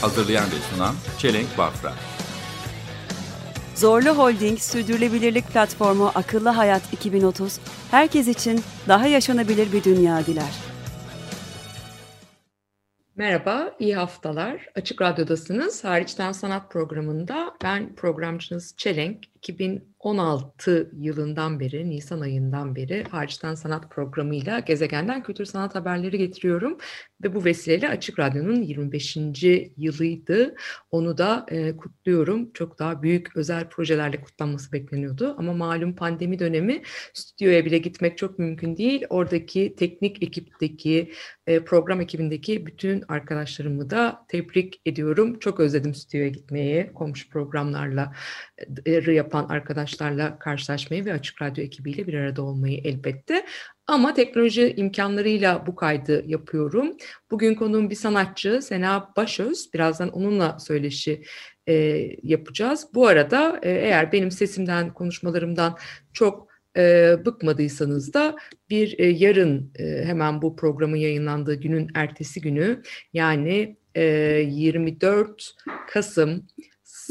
Hazırlayan ve sunan Çelenk Bafra Zorlu Holding Sürdürülebilirlik Platformu Akıllı Hayat 2030, herkes için daha yaşanabilir bir dünya diler. Merhaba, iyi haftalar. Açık Radyo'dasınız. Hariçten Sanat programında ben programcınız Çelenk. 2016 yılından beri, Nisan ayından beri Hariçten Sanat programıyla gezegenden kültür sanat haberleri getiriyorum. Ve bu vesileyle Açık Radyo'nun 25. yılıydı. Onu da e, kutluyorum. Çok daha büyük özel projelerle kutlanması bekleniyordu. Ama malum pandemi dönemi stüdyoya bile gitmek çok mümkün değil. Oradaki teknik ekipteki, e, program ekibindeki bütün arkadaşlarımı da tebrik ediyorum. Çok özledim stüdyoya gitmeyi, komşu programlarla e, yapan arkadaşlarla karşılaşmayı ve Açık Radyo ekibiyle bir arada olmayı elbette. Ama teknoloji imkanlarıyla bu kaydı yapıyorum. Bugün konuğum bir sanatçı Sena Başöz. Birazdan onunla söyleşi e, yapacağız. Bu arada e, eğer benim sesimden, konuşmalarımdan çok e, bıkmadıysanız da bir e, yarın e, hemen bu programın yayınlandığı günün ertesi günü yani e, 24 Kasım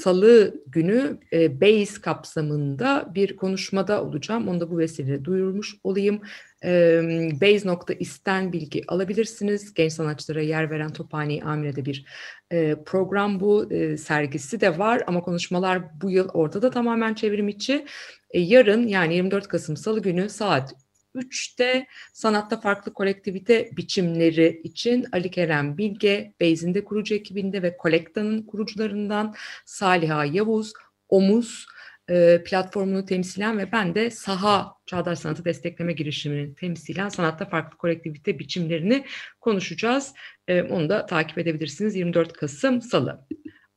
Salı günü e, BASE kapsamında bir konuşmada olacağım. Onu da bu vesileyle duyurmuş olayım. E, Base.isten bilgi alabilirsiniz. Genç sanatçılara yer veren Tophane Amire'de bir e, program bu. E, sergisi de var ama konuşmalar bu yıl orada da tamamen çevrim içi. E, yarın yani 24 Kasım Salı günü saat 3'te sanatta farklı kolektivite biçimleri için Ali Kerem Bilge, Beyzinde kurucu ekibinde ve Kolekta'nın kurucularından Saliha Yavuz, Omuz e, platformunu temsilen ve ben de Saha Çağdaş Sanatı Destekleme girişimini temsilen sanatta farklı kolektivite biçimlerini konuşacağız. E, onu da takip edebilirsiniz 24 Kasım Salı.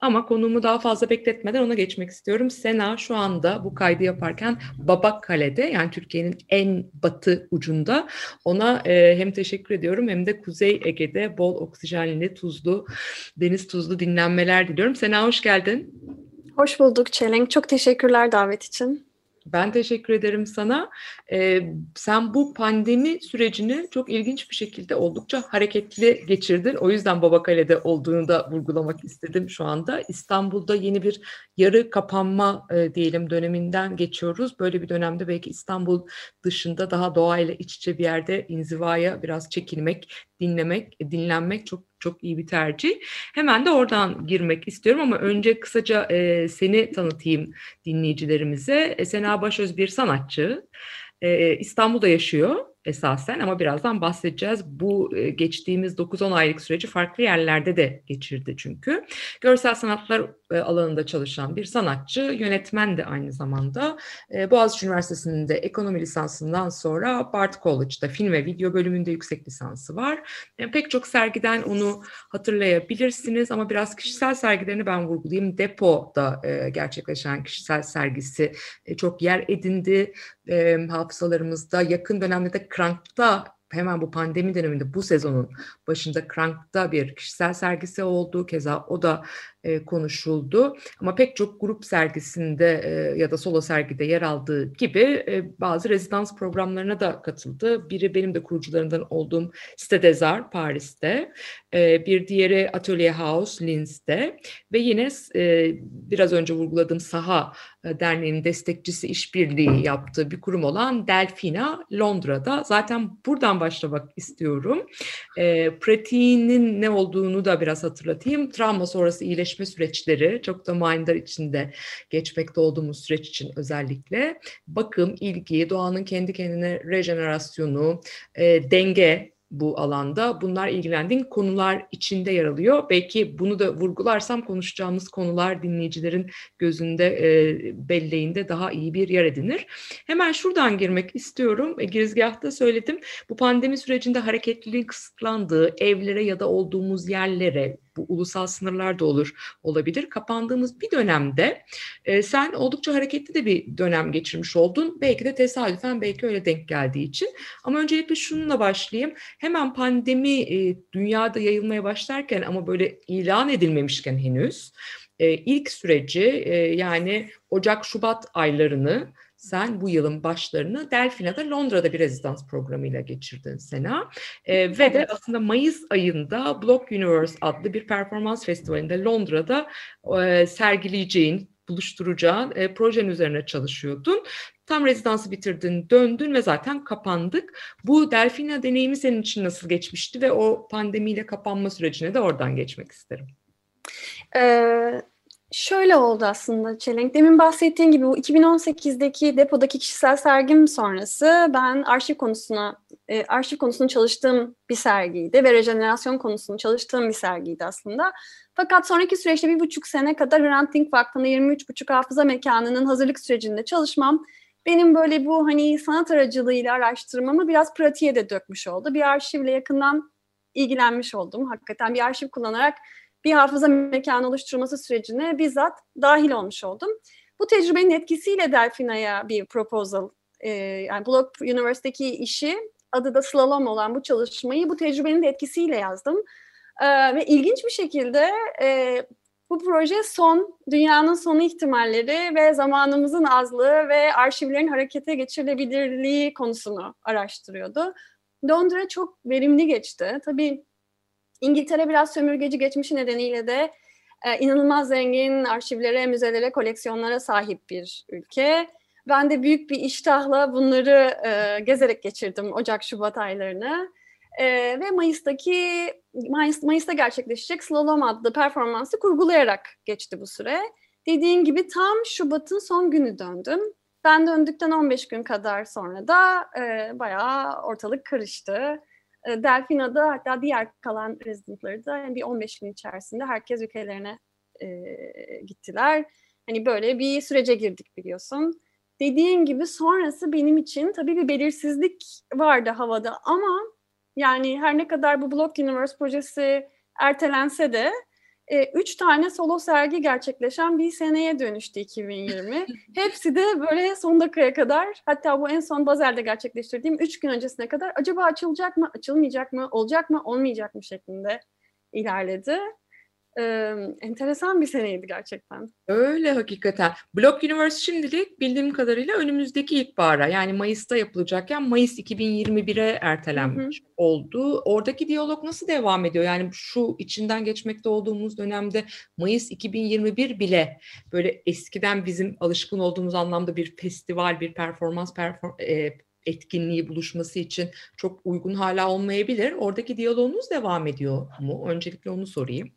Ama konumu daha fazla bekletmeden ona geçmek istiyorum. Sena şu anda bu kaydı yaparken Babakkale'de yani Türkiye'nin en batı ucunda. Ona e, hem teşekkür ediyorum hem de Kuzey Ege'de bol oksijenli, tuzlu, deniz tuzlu dinlenmeler diliyorum. Sena hoş geldin. Hoş bulduk Çelenk. Çok teşekkürler davet için. Ben teşekkür ederim sana. Ee, sen bu pandemi sürecini çok ilginç bir şekilde oldukça hareketli geçirdin. O yüzden Babakale'de olduğunu da vurgulamak istedim şu anda. İstanbul'da yeni bir yarı kapanma e, diyelim döneminden geçiyoruz. Böyle bir dönemde belki İstanbul dışında daha doğayla iç içe bir yerde inzivaya biraz çekilmek, dinlemek, dinlenmek çok çok iyi bir tercih. Hemen de oradan girmek istiyorum ama önce kısaca e, seni tanıtayım dinleyicilerimize. E, Sena Başöz bir sanatçı. E, İstanbul'da yaşıyor esasen ama birazdan bahsedeceğiz. Bu e, geçtiğimiz 9-10 aylık süreci farklı yerlerde de geçirdi çünkü. Görsel sanatlar e, alanında çalışan bir sanatçı, yönetmen de aynı zamanda. E, Boğaziçi Üniversitesi'nde ekonomi lisansından sonra Bard College'da film ve video bölümünde yüksek lisansı var. Pek çok sergiden onu hatırlayabilirsiniz ama biraz kişisel sergilerini ben vurgulayayım. Depo'da gerçekleşen kişisel sergisi çok yer edindi hafızalarımızda. Yakın dönemde de Krank'ta hemen bu pandemi döneminde bu sezonun başında Krank'ta bir kişisel sergisi oldu. Keza o da e, konuşuldu. Ama pek çok grup sergisinde e, ya da solo sergide yer aldığı gibi e, bazı rezidans programlarına da katıldı. Biri benim de kurucularından olduğum Site des Arts Paris'te. E, bir diğeri Atelier House Linz'de ve yine e, biraz önce vurguladığım Saha e, Derneği'nin destekçisi işbirliği yaptığı bir kurum olan Delfina Londra'da. Zaten buradan başlamak istiyorum. E, pratiğinin ne olduğunu da biraz hatırlatayım. Travma sonrası iyileşme süreçleri çok da manidar içinde geçmekte olduğumuz süreç için özellikle bakım, ilgi, doğanın kendi kendine rejenerasyonu, e, denge bu alanda. Bunlar ilgilendiğin konular içinde yer alıyor. Belki bunu da vurgularsam konuşacağımız konular dinleyicilerin gözünde, e, belleğinde daha iyi bir yer edinir. Hemen şuradan girmek istiyorum. E, girizgahta söyledim. Bu pandemi sürecinde hareketliliğin kısıtlandığı evlere ya da olduğumuz yerlere, bu ulusal sınırlar da olur olabilir. Kapandığımız bir dönemde e, sen oldukça hareketli de bir dönem geçirmiş oldun. Belki de tesadüfen belki öyle denk geldiği için. Ama öncelikle şununla başlayayım. Hemen pandemi e, dünyada yayılmaya başlarken ama böyle ilan edilmemişken henüz e, ilk süreci e, yani Ocak-Şubat aylarını sen bu yılın başlarını Delfina'da Londra'da bir rezidans programıyla geçirdin Sena. E, ve de aslında Mayıs ayında Block Universe adlı bir performans festivalinde Londra'da e, sergileyeceğin, buluşturacağın e, projen üzerine çalışıyordun. Tam rezidansı bitirdin, döndün ve zaten kapandık. Bu Delfina deneyimi senin için nasıl geçmişti ve o pandemiyle kapanma sürecine de oradan geçmek isterim. Ee, şöyle oldu aslında Çelenk. Demin bahsettiğim gibi bu 2018'deki depodaki kişisel sergim sonrası ben arşiv konusuna e, arşiv konusunu çalıştığım bir sergiydi ve rejenerasyon konusunu çalıştığım bir sergiydi aslında. Fakat sonraki süreçte bir buçuk sene kadar Hrant Dink Vakfı'nda 23,5 hafıza mekanının hazırlık sürecinde çalışmam benim böyle bu hani sanat aracılığıyla araştırmamı biraz pratiğe de dökmüş oldu. Bir arşivle yakından ilgilenmiş oldum. Hakikaten bir arşiv kullanarak bir hafıza mekanı oluşturulması sürecine bizzat dahil olmuş oldum. Bu tecrübenin etkisiyle Delfina'ya bir proposal, e, yani Block University'deki işi adı da slalom olan bu çalışmayı bu tecrübenin etkisiyle yazdım. E, ve ilginç bir şekilde e, bu proje son, dünyanın sonu ihtimalleri ve zamanımızın azlığı ve arşivlerin harekete geçirilebilirliği konusunu araştırıyordu. Londra çok verimli geçti. Tabii İngiltere biraz sömürgeci geçmişi nedeniyle de e, inanılmaz zengin arşivlere, müzelere, koleksiyonlara sahip bir ülke. Ben de büyük bir iştahla bunları e, gezerek geçirdim Ocak-Şubat aylarını. E, ve Mayıs'taki Mayıs, Mayıs'ta gerçekleşecek Slalom adlı performansı kurgulayarak geçti bu süre. Dediğin gibi tam Şubat'ın son günü döndüm. Ben döndükten 15 gün kadar sonra da e, bayağı ortalık karıştı. E, Delfina'da hatta diğer kalan residentları da yani bir 15 gün içerisinde herkes ülkelerine e, gittiler. Hani böyle bir sürece girdik biliyorsun. Dediğin gibi sonrası benim için tabii bir belirsizlik vardı havada ama yani her ne kadar bu Block Universe projesi ertelense de e, üç tane solo sergi gerçekleşen bir seneye dönüştü 2020. Hepsi de böyle son dakikaya kadar hatta bu en son Bazel'de gerçekleştirdiğim üç gün öncesine kadar acaba açılacak mı, açılmayacak mı, olacak mı, olmayacak mı şeklinde ilerledi. Ee, enteresan bir seneydi gerçekten. Öyle hakikaten. Block Universe şimdilik bildiğim kadarıyla önümüzdeki ilkbahara yani Mayıs'ta yapılacakken Mayıs 2021'e ertelenmiş oldu. Oradaki diyalog nasıl devam ediyor? Yani şu içinden geçmekte olduğumuz dönemde Mayıs 2021 bile böyle eskiden bizim alışkın olduğumuz anlamda bir festival, bir performans perform e, etkinliği buluşması için çok uygun hala olmayabilir. Oradaki diyaloğunuz devam ediyor mu? Öncelikle onu sorayım.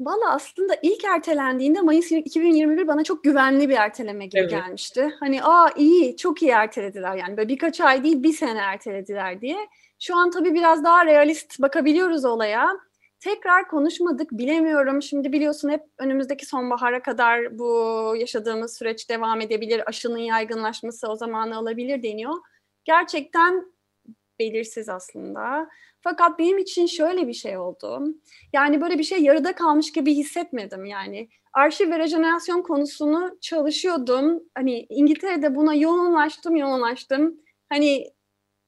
Valla aslında ilk ertelendiğinde Mayıs 2021 bana çok güvenli bir erteleme gibi Evet. gelmişti. Hani aa iyi, çok iyi ertelediler yani böyle birkaç ay değil bir sene ertelediler diye. Şu an tabii biraz daha realist bakabiliyoruz olaya. Tekrar konuşmadık, bilemiyorum. Şimdi biliyorsun hep önümüzdeki sonbahara kadar bu yaşadığımız süreç devam edebilir. Aşının yaygınlaşması o zamanı alabilir deniyor. Gerçekten belirsiz aslında. Fakat benim için şöyle bir şey oldu. Yani böyle bir şey yarıda kalmış gibi hissetmedim yani. Arşiv ve rejenerasyon konusunu çalışıyordum. Hani İngiltere'de buna yoğunlaştım, yoğunlaştım. Hani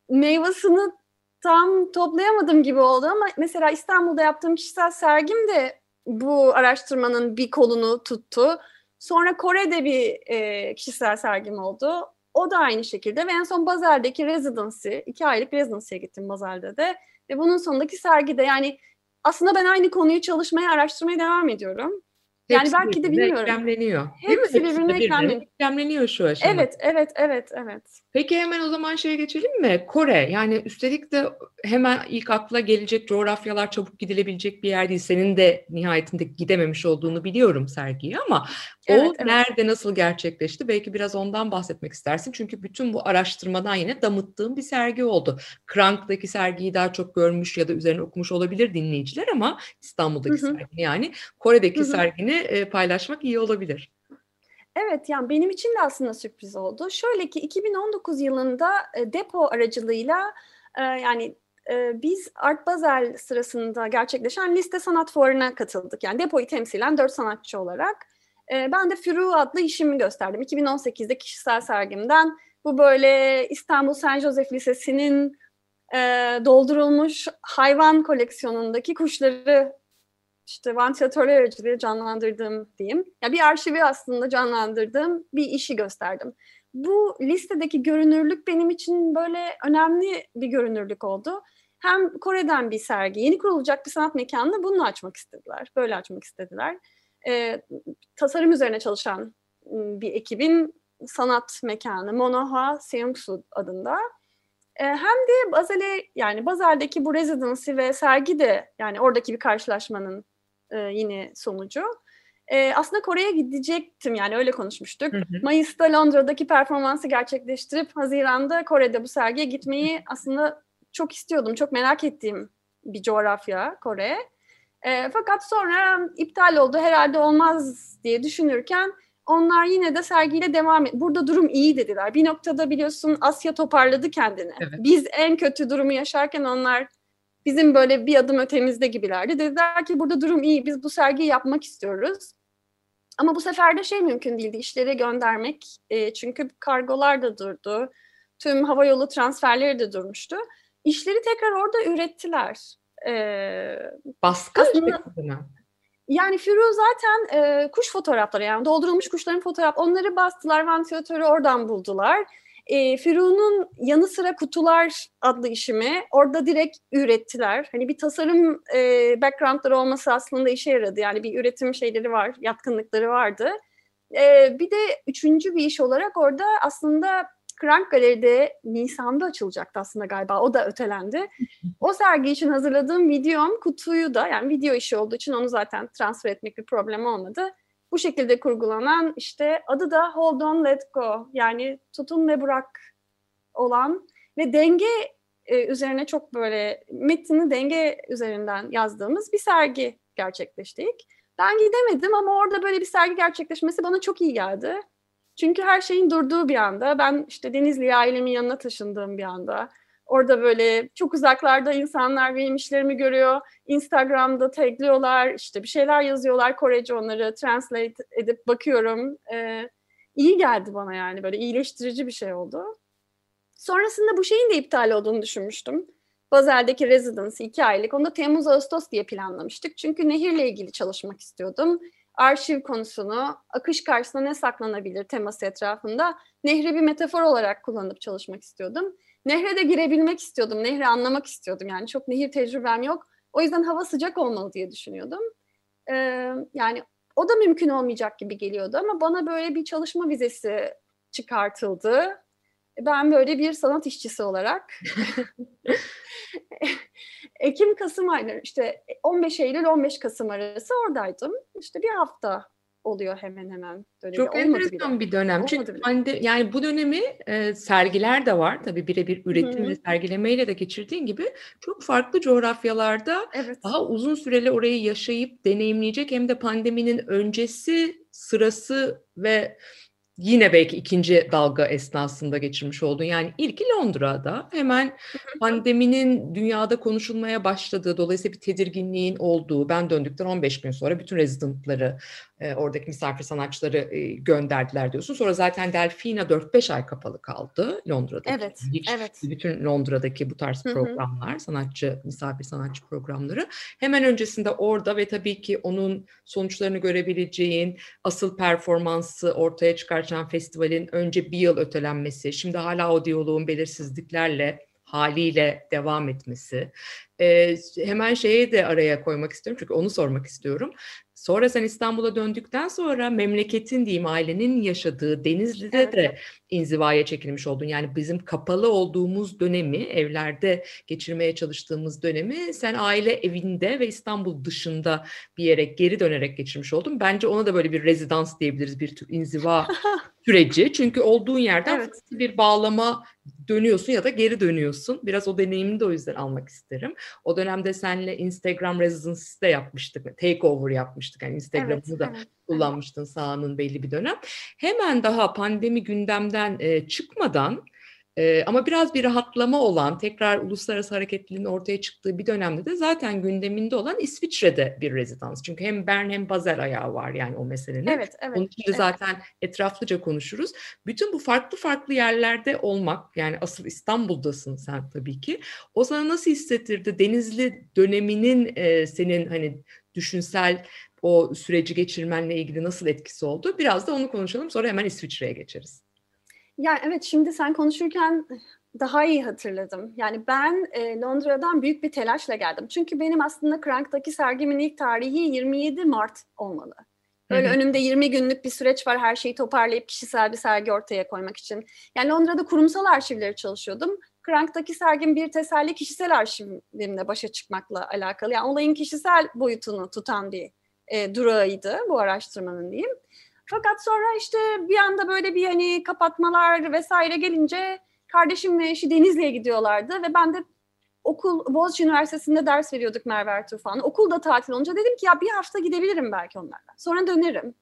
meyvasını tam toplayamadım gibi oldu ama mesela İstanbul'da yaptığım kişisel sergim de bu araştırmanın bir kolunu tuttu. Sonra Kore'de bir e, kişisel sergim oldu. O da aynı şekilde ve en son Bazel'deki residency, iki aylık residency'ye gittim Bazel'de de. Ve bunun sonundaki sergide yani aslında ben aynı konuyu çalışmaya, araştırmaya devam ediyorum. Yani Hepsi belki de bilmiyorum. Eklemleniyor. Değil mi? Hepsi birbirine eklemleniyor. eklemleniyor şu aşamada. Evet, evet, evet, evet. Peki hemen o zaman şeye geçelim mi? Kore. Yani üstelik de hemen ilk akla gelecek coğrafyalar çabuk gidilebilecek bir yer değil. Senin de nihayetinde gidememiş olduğunu biliyorum sergiye ama o evet. nerede nasıl gerçekleşti? Belki biraz ondan bahsetmek istersin. Çünkü bütün bu araştırmadan yine damıttığım bir sergi oldu. Krank'taki sergiyi daha çok görmüş ya da üzerine okumuş olabilir dinleyiciler ama İstanbul'daki Hı hı. sergini yani Kore'deki Hı hı. sergini e, paylaşmak iyi olabilir. Evet yani benim için de aslında sürpriz oldu. Şöyle ki 2019 yılında e, depo aracılığıyla e, yani e, biz Art Basel sırasında gerçekleşen liste sanat fuarına katıldık. Yani depoyu temsilen dört sanatçı olarak. E, ben de Furu adlı işimi gösterdim. 2018'de kişisel sergimden bu böyle İstanbul Saint Joseph Lisesi'nin e, doldurulmuş hayvan koleksiyonundaki kuşları işte vantilatörler aracılığıyla canlandırdığım diyeyim. Ya bir arşivi aslında canlandırdığım bir işi gösterdim. Bu listedeki görünürlük benim için böyle önemli bir görünürlük oldu. Hem Kore'den bir sergi, yeni kurulacak bir sanat mekanını bununla açmak istediler. Böyle açmak istediler. E, tasarım üzerine çalışan bir ekibin sanat mekanı Monoha Seungsu adında. E, hem de Bazel'e yani Bazel'deki bu residency ve sergi de yani oradaki bir karşılaşmanın e, yine sonucu. E, aslında Kore'ye gidecektim yani öyle konuşmuştuk. Hı hı. Mayıs'ta Londra'daki performansı gerçekleştirip Haziran'da Kore'de bu sergiye gitmeyi aslında çok istiyordum. Çok merak ettiğim bir coğrafya Kore. E, fakat sonra iptal oldu herhalde olmaz diye düşünürken onlar yine de sergiyle devam et. Burada durum iyi dediler. Bir noktada biliyorsun Asya toparladı kendini. Evet. Biz en kötü durumu yaşarken onlar bizim böyle bir adım ötemizde gibilerdi. Dediler ki burada durum iyi, biz bu sergiyi yapmak istiyoruz. Ama bu sefer de şey mümkün değildi, işleri göndermek. E, çünkü kargolar da durdu, tüm havayolu transferleri de durmuştu. İşleri tekrar orada ürettiler. E, Baskı aslında, yani Furu zaten e, kuş fotoğrafları yani doldurulmuş kuşların fotoğraf onları bastılar, ventilatörü oradan buldular. E, Firu'nun yanı sıra kutular adlı işimi orada direkt ürettiler. Hani bir tasarım e, backgroundları olması aslında işe yaradı. Yani bir üretim şeyleri var, yatkınlıkları vardı. E, bir de üçüncü bir iş olarak orada aslında Krank Galeri'de Nisan'da açılacaktı aslında galiba. O da ötelendi. O sergi için hazırladığım videom kutuyu da yani video işi olduğu için onu zaten transfer etmek bir problem olmadı bu şekilde kurgulanan işte adı da Hold On Let Go yani tutun ve bırak olan ve denge e, üzerine çok böyle metni denge üzerinden yazdığımız bir sergi gerçekleştik. Ben gidemedim ama orada böyle bir sergi gerçekleşmesi bana çok iyi geldi. Çünkü her şeyin durduğu bir anda, ben işte Denizli ailemin yanına taşındığım bir anda, Orada böyle çok uzaklarda insanlar benim işlerimi görüyor. Instagram'da tagliyorlar, işte bir şeyler yazıyorlar Korece onları translate edip bakıyorum. Ee, iyi geldi bana yani böyle iyileştirici bir şey oldu. Sonrasında bu şeyin de iptal olduğunu düşünmüştüm. Bazel'deki residency iki aylık. Onu da Temmuz-Ağustos diye planlamıştık. Çünkü nehirle ilgili çalışmak istiyordum. Arşiv konusunu, akış karşısında ne saklanabilir teması etrafında nehri bir metafor olarak kullanıp çalışmak istiyordum. Nehre de girebilmek istiyordum. Nehri anlamak istiyordum. Yani çok nehir tecrübem yok. O yüzden hava sıcak olmalı diye düşünüyordum. Ee, yani o da mümkün olmayacak gibi geliyordu ama bana böyle bir çalışma vizesi çıkartıldı. Ben böyle bir sanat işçisi olarak Ekim-Kasım ayları işte 15 Eylül 15 Kasım arası oradaydım. İşte bir hafta oluyor hemen hemen. Dönemi. Çok enteresan bir dönem. Olmadı Çünkü bile. yani bu dönemi e, sergiler de var. Tabii birebir üretim ve sergilemeyle de geçirdiğin gibi çok farklı coğrafyalarda evet. daha uzun süreli orayı yaşayıp deneyimleyecek hem de pandeminin öncesi, sırası ve yine belki ikinci dalga esnasında geçirmiş oldun. Yani ilki Londra'da hemen pandeminin dünyada konuşulmaya başladığı dolayısıyla bir tedirginliğin olduğu ben döndükten 15 gün sonra bütün rezidentları e, oradaki misafir sanatçıları e, gönderdiler diyorsun. Sonra zaten Delfina 4-5 ay kapalı kaldı Londra'da. Evet, Hiç, evet. Bütün Londra'daki bu tarz programlar, sanatçı, misafir sanatçı programları. Hemen öncesinde orada ve tabii ki onun sonuçlarını görebileceğin asıl performansı ortaya çıkartan festivalin önce bir yıl ötelenmesi, şimdi hala o diyaloğun belirsizliklerle haliyle devam etmesi. Ee, hemen şeye de araya koymak istiyorum çünkü onu sormak istiyorum. Sonra sen İstanbul'a döndükten sonra memleketin diyeyim ailenin yaşadığı Denizli'de evet. de inzivaya çekilmiş oldun. Yani bizim kapalı olduğumuz dönemi, evlerde geçirmeye çalıştığımız dönemi sen aile evinde ve İstanbul dışında bir yere geri dönerek geçirmiş oldun. Bence ona da böyle bir rezidans diyebiliriz, bir tür inziva süreci. Çünkü olduğun yerden evet. bir bağlama dönüyorsun ya da geri dönüyorsun. Biraz o deneyimini de o yüzden almak isterim. O dönemde senle Instagram Residency de yapmıştık. Takeover yapmıştık. Yani Instagram'ını evet, da evet, kullanmıştın sahanın belli bir dönem. Hemen daha pandemi gündemden e, çıkmadan Ee, ama biraz bir rahatlama olan, tekrar uluslararası hareketliliğin ortaya çıktığı bir dönemde de zaten gündeminde olan İsviçre'de bir rezidans. Çünkü hem Bern hem Basel ayağı var yani o meselenin. Evet, evet. Onun için de evet. zaten etraflıca konuşuruz. Bütün bu farklı farklı yerlerde olmak, yani asıl İstanbul'dasın sen tabii ki. O sana nasıl hissettirdi? Denizli döneminin e, senin hani düşünsel o süreci geçirmenle ilgili nasıl etkisi oldu? Biraz da onu konuşalım. Sonra hemen İsviçre'ye geçeriz. Yani evet şimdi sen konuşurken daha iyi hatırladım. Yani ben e, Londra'dan büyük bir telaşla geldim. Çünkü benim aslında Crank'taki sergimin ilk tarihi 27 Mart olmalı. Böyle Hı hı. önümde 20 günlük bir süreç var her şeyi toparlayıp kişisel bir sergi ortaya koymak için. Yani Londra'da kurumsal arşivleri çalışıyordum. Crank'taki sergim bir teselli kişisel arşivimle başa çıkmakla alakalı. Yani olayın kişisel boyutunu tutan bir e, durağıydı bu araştırmanın diyeyim. Fakat sonra işte bir anda böyle bir hani kapatmalar vesaire gelince kardeşim ve eşi Denizli'ye gidiyorlardı ve ben de okul Boğaziçi Üniversitesi'nde ders veriyorduk Merve Ertuğrul Okul da tatil olunca dedim ki ya bir hafta gidebilirim belki onlarla. Sonra dönerim.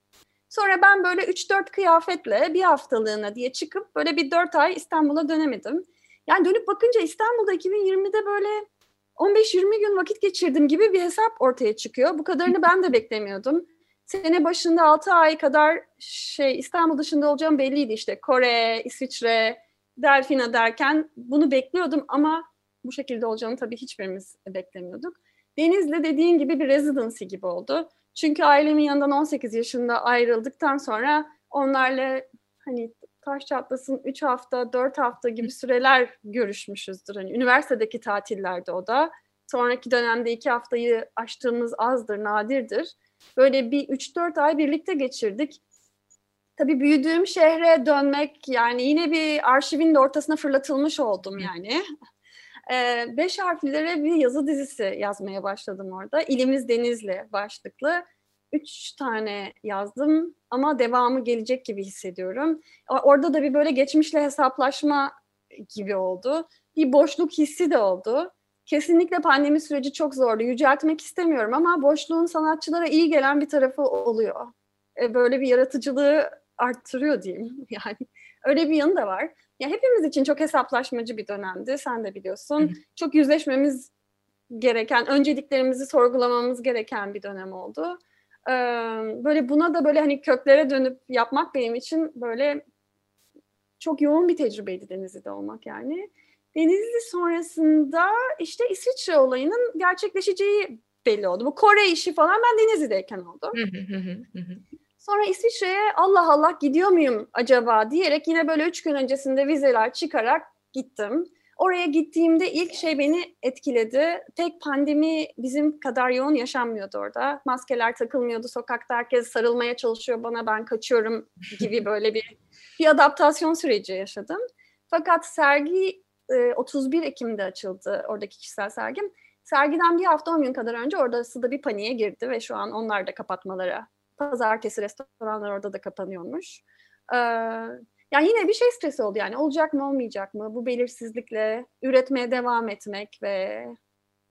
Sonra ben böyle 3-4 kıyafetle bir haftalığına diye çıkıp böyle bir 4 ay İstanbul'a dönemedim. Yani dönüp bakınca İstanbul'da 2020'de böyle 15-20 gün vakit geçirdim gibi bir hesap ortaya çıkıyor. Bu kadarını ben de beklemiyordum. Sene başında 6 ay kadar şey İstanbul dışında olacağım belliydi işte. Kore, İsviçre, Delfina derken bunu bekliyordum ama bu şekilde olacağını tabii hiçbirimiz beklemiyorduk. Denizli dediğin gibi bir residency gibi oldu. Çünkü ailemin yanından 18 yaşında ayrıldıktan sonra onlarla hani taş çatlasın 3 hafta, 4 hafta gibi süreler görüşmüşüzdür. Hani üniversitedeki tatillerde o da. Sonraki dönemde 2 haftayı aştığımız azdır, nadirdir. Böyle bir 3-4 ay birlikte geçirdik. Tabii büyüdüğüm şehre dönmek yani yine bir arşivin de ortasına fırlatılmış oldum yani. Ee, beş harflilere bir yazı dizisi yazmaya başladım orada. İlimiz Denizli başlıklı. Üç tane yazdım ama devamı gelecek gibi hissediyorum. Orada da bir böyle geçmişle hesaplaşma gibi oldu. Bir boşluk hissi de oldu. Kesinlikle pandemi süreci çok zordu. Yüceltmek istemiyorum ama boşluğun sanatçılara iyi gelen bir tarafı oluyor. E, Böyle bir yaratıcılığı arttırıyor diyeyim. Yani öyle bir yanı da var. Ya hepimiz için çok hesaplaşmacı bir dönemdi. Sen de biliyorsun. Hı hı. Çok yüzleşmemiz gereken, önceliklerimizi sorgulamamız gereken bir dönem oldu. Ee, böyle buna da böyle hani köklere dönüp yapmak benim için böyle çok yoğun bir tecrübeydi Denizli'de olmak yani. Denizli sonrasında işte İsviçre olayının gerçekleşeceği belli oldu. Bu Kore işi falan ben Denizli'deyken oldu. Sonra İsviçre'ye Allah Allah gidiyor muyum acaba diyerek yine böyle üç gün öncesinde vizeler çıkarak gittim. Oraya gittiğimde ilk şey beni etkiledi. Pek pandemi bizim kadar yoğun yaşanmıyordu orada. Maskeler takılmıyordu. Sokakta herkes sarılmaya çalışıyor bana ben kaçıyorum gibi böyle bir bir adaptasyon süreci yaşadım. Fakat sergi e, 31 Ekim'de açıldı oradaki kişisel sergim. Sergiden bir hafta 10 gün kadar önce orası da bir paniğe girdi ve şu an onlar da kapatmalara. Pazartesi restoranlar orada da kapanıyormuş. Ee, yani yine bir şey stresi oldu yani olacak mı olmayacak mı bu belirsizlikle üretmeye devam etmek ve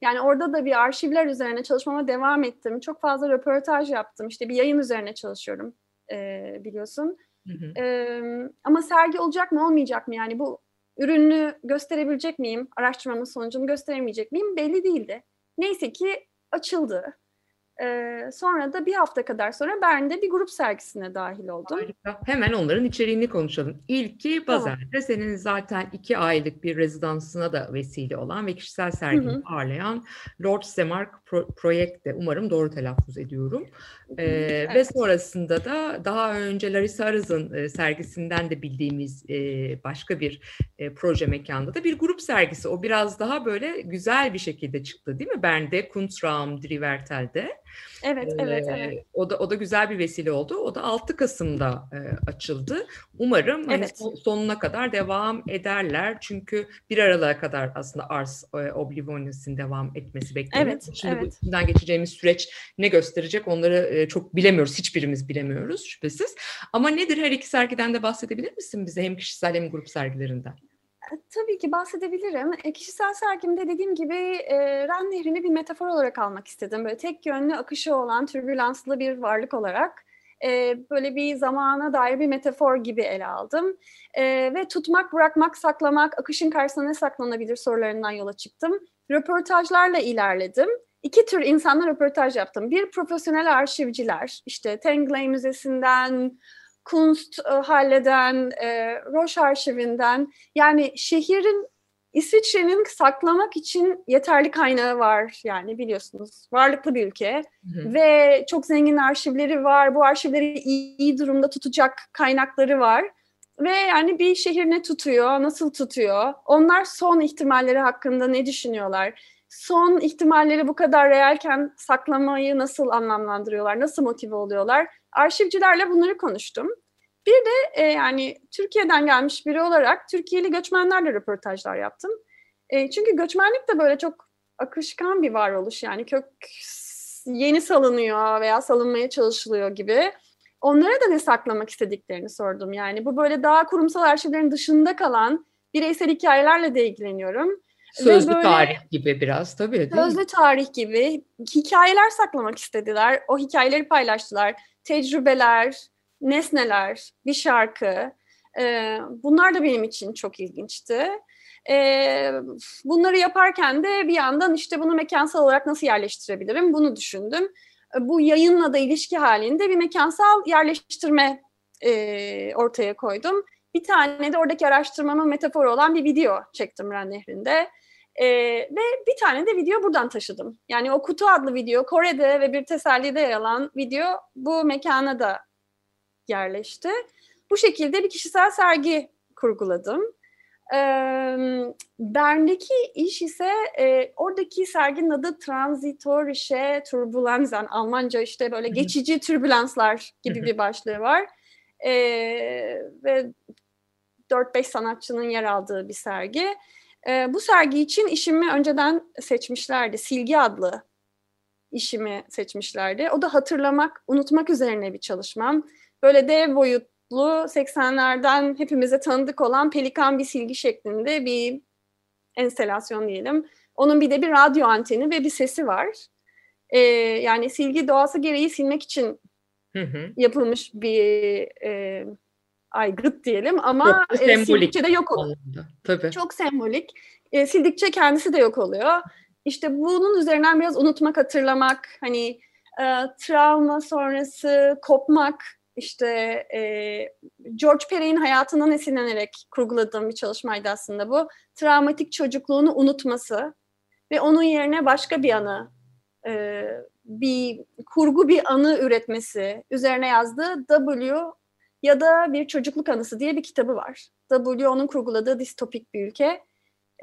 yani orada da bir arşivler üzerine çalışmama devam ettim. Çok fazla röportaj yaptım. İşte bir yayın üzerine çalışıyorum e, biliyorsun. Hı hı. Ee, ama sergi olacak mı olmayacak mı yani bu ürünü gösterebilecek miyim? Araştırmamın sonucunu gösteremeyecek miyim? Belli değildi. Neyse ki açıldı. Ee, sonra da bir hafta kadar sonra Bern'de bir grup sergisine dahil oldum. Harika. Hemen onların içeriğini konuşalım. İlki Tamam. Bazar'da senin zaten iki aylık bir rezidansına da vesile olan ve kişisel sergini Hı hı. ağırlayan Lord Semark Pro- Projekte. Umarım doğru telaffuz ediyorum. Ee, Ve Evet. sonrasında da daha önce Larissa Arız'ın e, sergisinden de bildiğimiz e, başka bir e, proje mekanda da bir grup sergisi. O biraz daha böyle güzel bir şekilde çıktı değil mi? Bern'de, Kunstraum, Drivertel'de. Evet, evet, evet. O da o da güzel bir vesile oldu. O da 6 Kasım'da e, açıldı. Umarım hani Evet. son- sonuna kadar devam ederler. Çünkü bir Aralık'a kadar aslında Ars e, Oblivionis'in devam etmesi bekleniyor. Evet, Şimdi evet. içinden geçeceğimiz süreç ne gösterecek onları e, çok bilemiyoruz. Hiçbirimiz bilemiyoruz şüphesiz. Ama nedir her iki sergiden de bahsedebilir misin bize hem kişisel hem grup sergilerinden? Tabii ki bahsedebilirim. E, kişisel sergimde dediğim gibi e, Ren Nehri'ni bir metafor olarak almak istedim. Böyle tek yönlü akışı olan türbülanslı bir varlık olarak. e, böyle bir zamana dair bir metafor gibi ele aldım. E, ve tutmak, bırakmak, saklamak, akışın karşısına ne saklanabilir sorularından yola çıktım. Röportajlarla ilerledim. İki tür insanla röportaj yaptım. Bir profesyonel arşivciler, işte Tingley Müzesi'nden, Kunst e, halleden, e, Roche arşivinden, yani şehrin İsviçre'nin saklamak için yeterli kaynağı var yani biliyorsunuz. Varlıklı bir ülke Hı hı. ve çok zengin arşivleri var. Bu arşivleri iyi, iyi durumda tutacak kaynakları var. Ve yani bir şehir ne tutuyor, nasıl tutuyor? Onlar son ihtimalleri hakkında ne düşünüyorlar? Son ihtimalleri bu kadar realken saklamayı nasıl anlamlandırıyorlar, nasıl motive oluyorlar? Arşivcilerle bunları konuştum. Bir de e, yani Türkiye'den gelmiş biri olarak Türkiye'li göçmenlerle röportajlar yaptım. E, çünkü göçmenlik de böyle çok akışkan bir varoluş yani kök yeni salınıyor veya salınmaya çalışılıyor gibi. Onlara da ne saklamak istediklerini sordum. Yani bu böyle daha kurumsal arşivlerin dışında kalan bireysel hikayelerle de ilgileniyorum. Sözlü böyle- tarih gibi biraz tabii değil mi? Sözlü tarih gibi hikayeler saklamak istediler. O hikayeleri paylaştılar. Tecrübeler, nesneler, bir şarkı. Ee, bunlar da benim için çok ilginçti. Ee, bunları yaparken de bir yandan işte bunu mekansal olarak nasıl yerleştirebilirim bunu düşündüm. Ee, Bu yayınla da ilişki halinde bir mekansal yerleştirme e, ortaya koydum. Bir tane de oradaki araştırmamın metaforu olan bir video çektim Ren Nehri'nde. Ee, ve bir tane de video buradan taşıdım. Yani o Kutu adlı video Kore'de ve bir tesellide yer alan video bu mekana da yerleşti. Bu şekilde bir kişisel sergi kurguladım. Ee, Bern'deki iş ise e, oradaki serginin adı Transitorische Turbulenzen. Almanca işte böyle geçici türbülanslar gibi bir başlığı var. Ee, ve 4-5 sanatçının yer aldığı bir sergi. Ee, bu sergi için işimi önceden seçmişlerdi. Silgi adlı işimi seçmişlerdi. O da hatırlamak, unutmak üzerine bir çalışmam. Böyle dev boyutlu 80'lerden hepimize tanıdık olan pelikan bir silgi şeklinde bir enstelasyon diyelim. Onun bir de bir radyo anteni ve bir sesi var. Ee, yani silgi doğası gereği silmek için Hı hı. yapılmış bir e, aygıt diyelim ama Çok e, sildikçe de yok oluyor. Tabii. Çok sembolik. E, sildikçe kendisi de yok oluyor. İşte bunun üzerinden biraz unutmak, hatırlamak, hani e, travma sonrası kopmak, işte e, George Perey'in hayatından esinlenerek kurguladığım bir çalışmaydı aslında bu. Travmatik çocukluğunu unutması ve onun yerine başka bir anı, e, bir kurgu bir anı üretmesi üzerine yazdığı W ya da bir çocukluk anısı diye bir kitabı var. W onun kurguladığı distopik bir ülke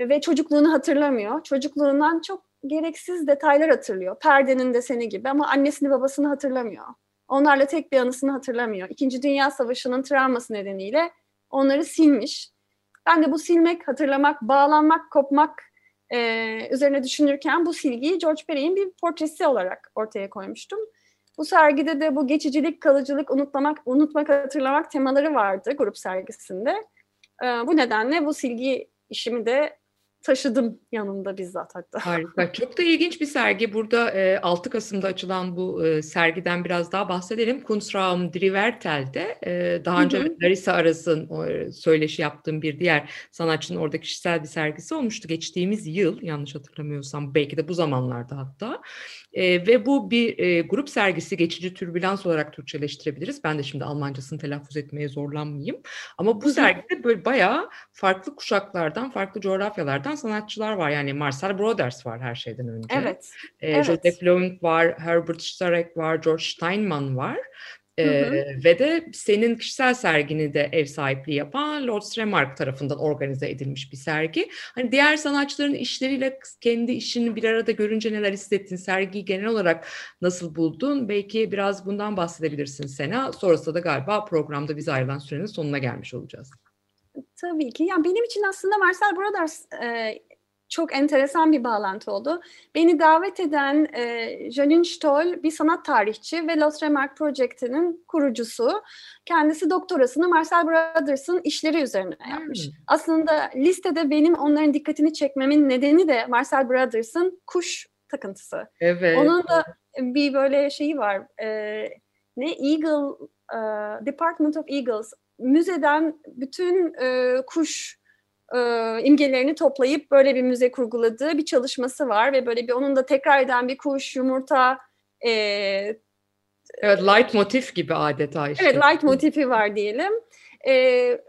ve çocukluğunu hatırlamıyor. Çocukluğundan çok gereksiz detaylar hatırlıyor. Perdenin deseni gibi ama annesini babasını hatırlamıyor. Onlarla tek bir anısını hatırlamıyor. İkinci Dünya Savaşı'nın travması nedeniyle onları silmiş. Ben de bu silmek, hatırlamak, bağlanmak, kopmak e, üzerine düşünürken bu silgiyi George Perey'in bir portresi olarak ortaya koymuştum. Bu sergide de bu geçicilik, kalıcılık, unutmamak, unutmak, hatırlamak temaları vardı grup sergisinde. Ee, bu nedenle bu silgi işimi de taşıdım yanımda bizzat hatta. Harika. Çok da ilginç bir sergi. Burada e, 6 Kasım'da açılan bu e, sergiden biraz daha bahsedelim. Kunstraum Drivertel'de e, daha önce Hı hı. Larissa Aras'ın o, e, söyleşi yaptığım bir diğer sanatçının orada kişisel bir sergisi olmuştu. Geçtiğimiz yıl yanlış hatırlamıyorsam belki de bu zamanlarda hatta. E, ve bu bir e, grup sergisi geçici türbülans olarak Türkçeleştirebiliriz. Ben de şimdi Almancasını telaffuz etmeye zorlanmayayım. Ama bu sergide böyle bayağı farklı kuşaklardan, farklı coğrafyalardan sanatçılar var. Yani Marcel Broders var her şeyden önce. Evet. Ee, evet. Joseph Lowing var, Herbert Starek var, George Steinman var. Ee, Hı hı. ve de senin kişisel sergini de ev sahipliği yapan Lord Stremark tarafından organize edilmiş bir sergi. Hani diğer sanatçıların işleriyle kendi işini bir arada görünce neler hissettin? Sergiyi genel olarak nasıl buldun? Belki biraz bundan bahsedebilirsin Sena. Sonrasında da galiba programda bize ayrılan sürenin sonuna gelmiş olacağız. Tabii ki. Yani benim için aslında Marcel Brothers e, çok enteresan bir bağlantı oldu. Beni davet eden e, Janine Stoll bir sanat tarihçi ve Lost Remark Project'inin kurucusu. Kendisi doktorasını Marcel Brothers'ın işleri üzerine yapmış. Hmm. Aslında listede benim onların dikkatini çekmemin nedeni de Marcel Brothers'ın kuş takıntısı. Evet. Onun da bir böyle şeyi var. e, ne Eagle e, Department of Eagles müzeden bütün e, kuş e, imgelerini toplayıp böyle bir müze kurguladığı bir çalışması var ve böyle bir onun da tekrar eden bir kuş, yumurta, e, Evet, light motif gibi adeta işte. evet light motifi var diyelim. E,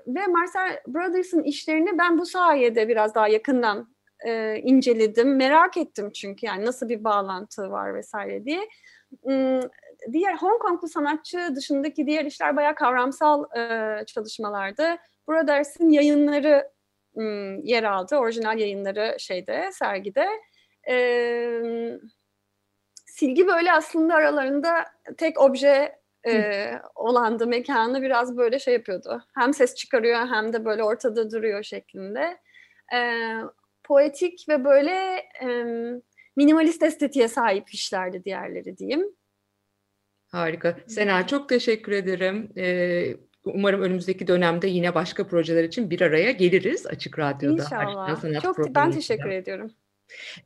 ve Marcel Brothers'ın işlerini ben bu sayede biraz daha yakından e, inceledim. Merak ettim çünkü yani nasıl bir bağlantı var vesaire diye. Diğer Hong Konglu sanatçı dışındaki diğer işler bayağı kavramsal e, çalışmalardı. Brothers'ın yayınları hmm, yer aldı. Orijinal yayınları şeyde, sergide. Ee, silgi böyle aslında aralarında tek obje e, olandı. Mekanı biraz böyle şey yapıyordu. Hem ses çıkarıyor hem de böyle ortada duruyor şeklinde. Ee, poetik ve böyle e, minimalist estetiğe sahip işlerdi diğerleri diyeyim. Harika. Sena çok teşekkür ederim. Ee, umarım önümüzdeki dönemde yine başka projeler için bir araya geliriz Açık Radyo'da. İnşallah. Çok ben teşekkür ediyorum.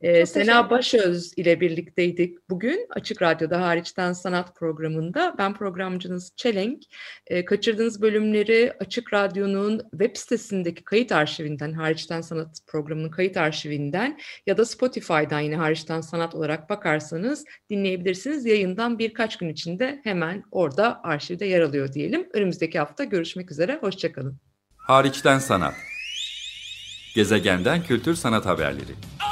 Ee, Sena Başöz ile birlikteydik bugün Açık Radyo'da Hariçten Sanat programında. Ben programcınız Çelenk. Ee, kaçırdığınız bölümleri Açık Radyo'nun web sitesindeki kayıt arşivinden, Hariçten Sanat programının kayıt arşivinden ya da Spotify'dan yine Hariçten Sanat olarak bakarsanız dinleyebilirsiniz. Yayından birkaç gün içinde hemen orada arşivde yer alıyor diyelim. Önümüzdeki hafta görüşmek üzere, hoşçakalın. Hariçten sanat. Gezegenden kültür sanat haberleri. Okay,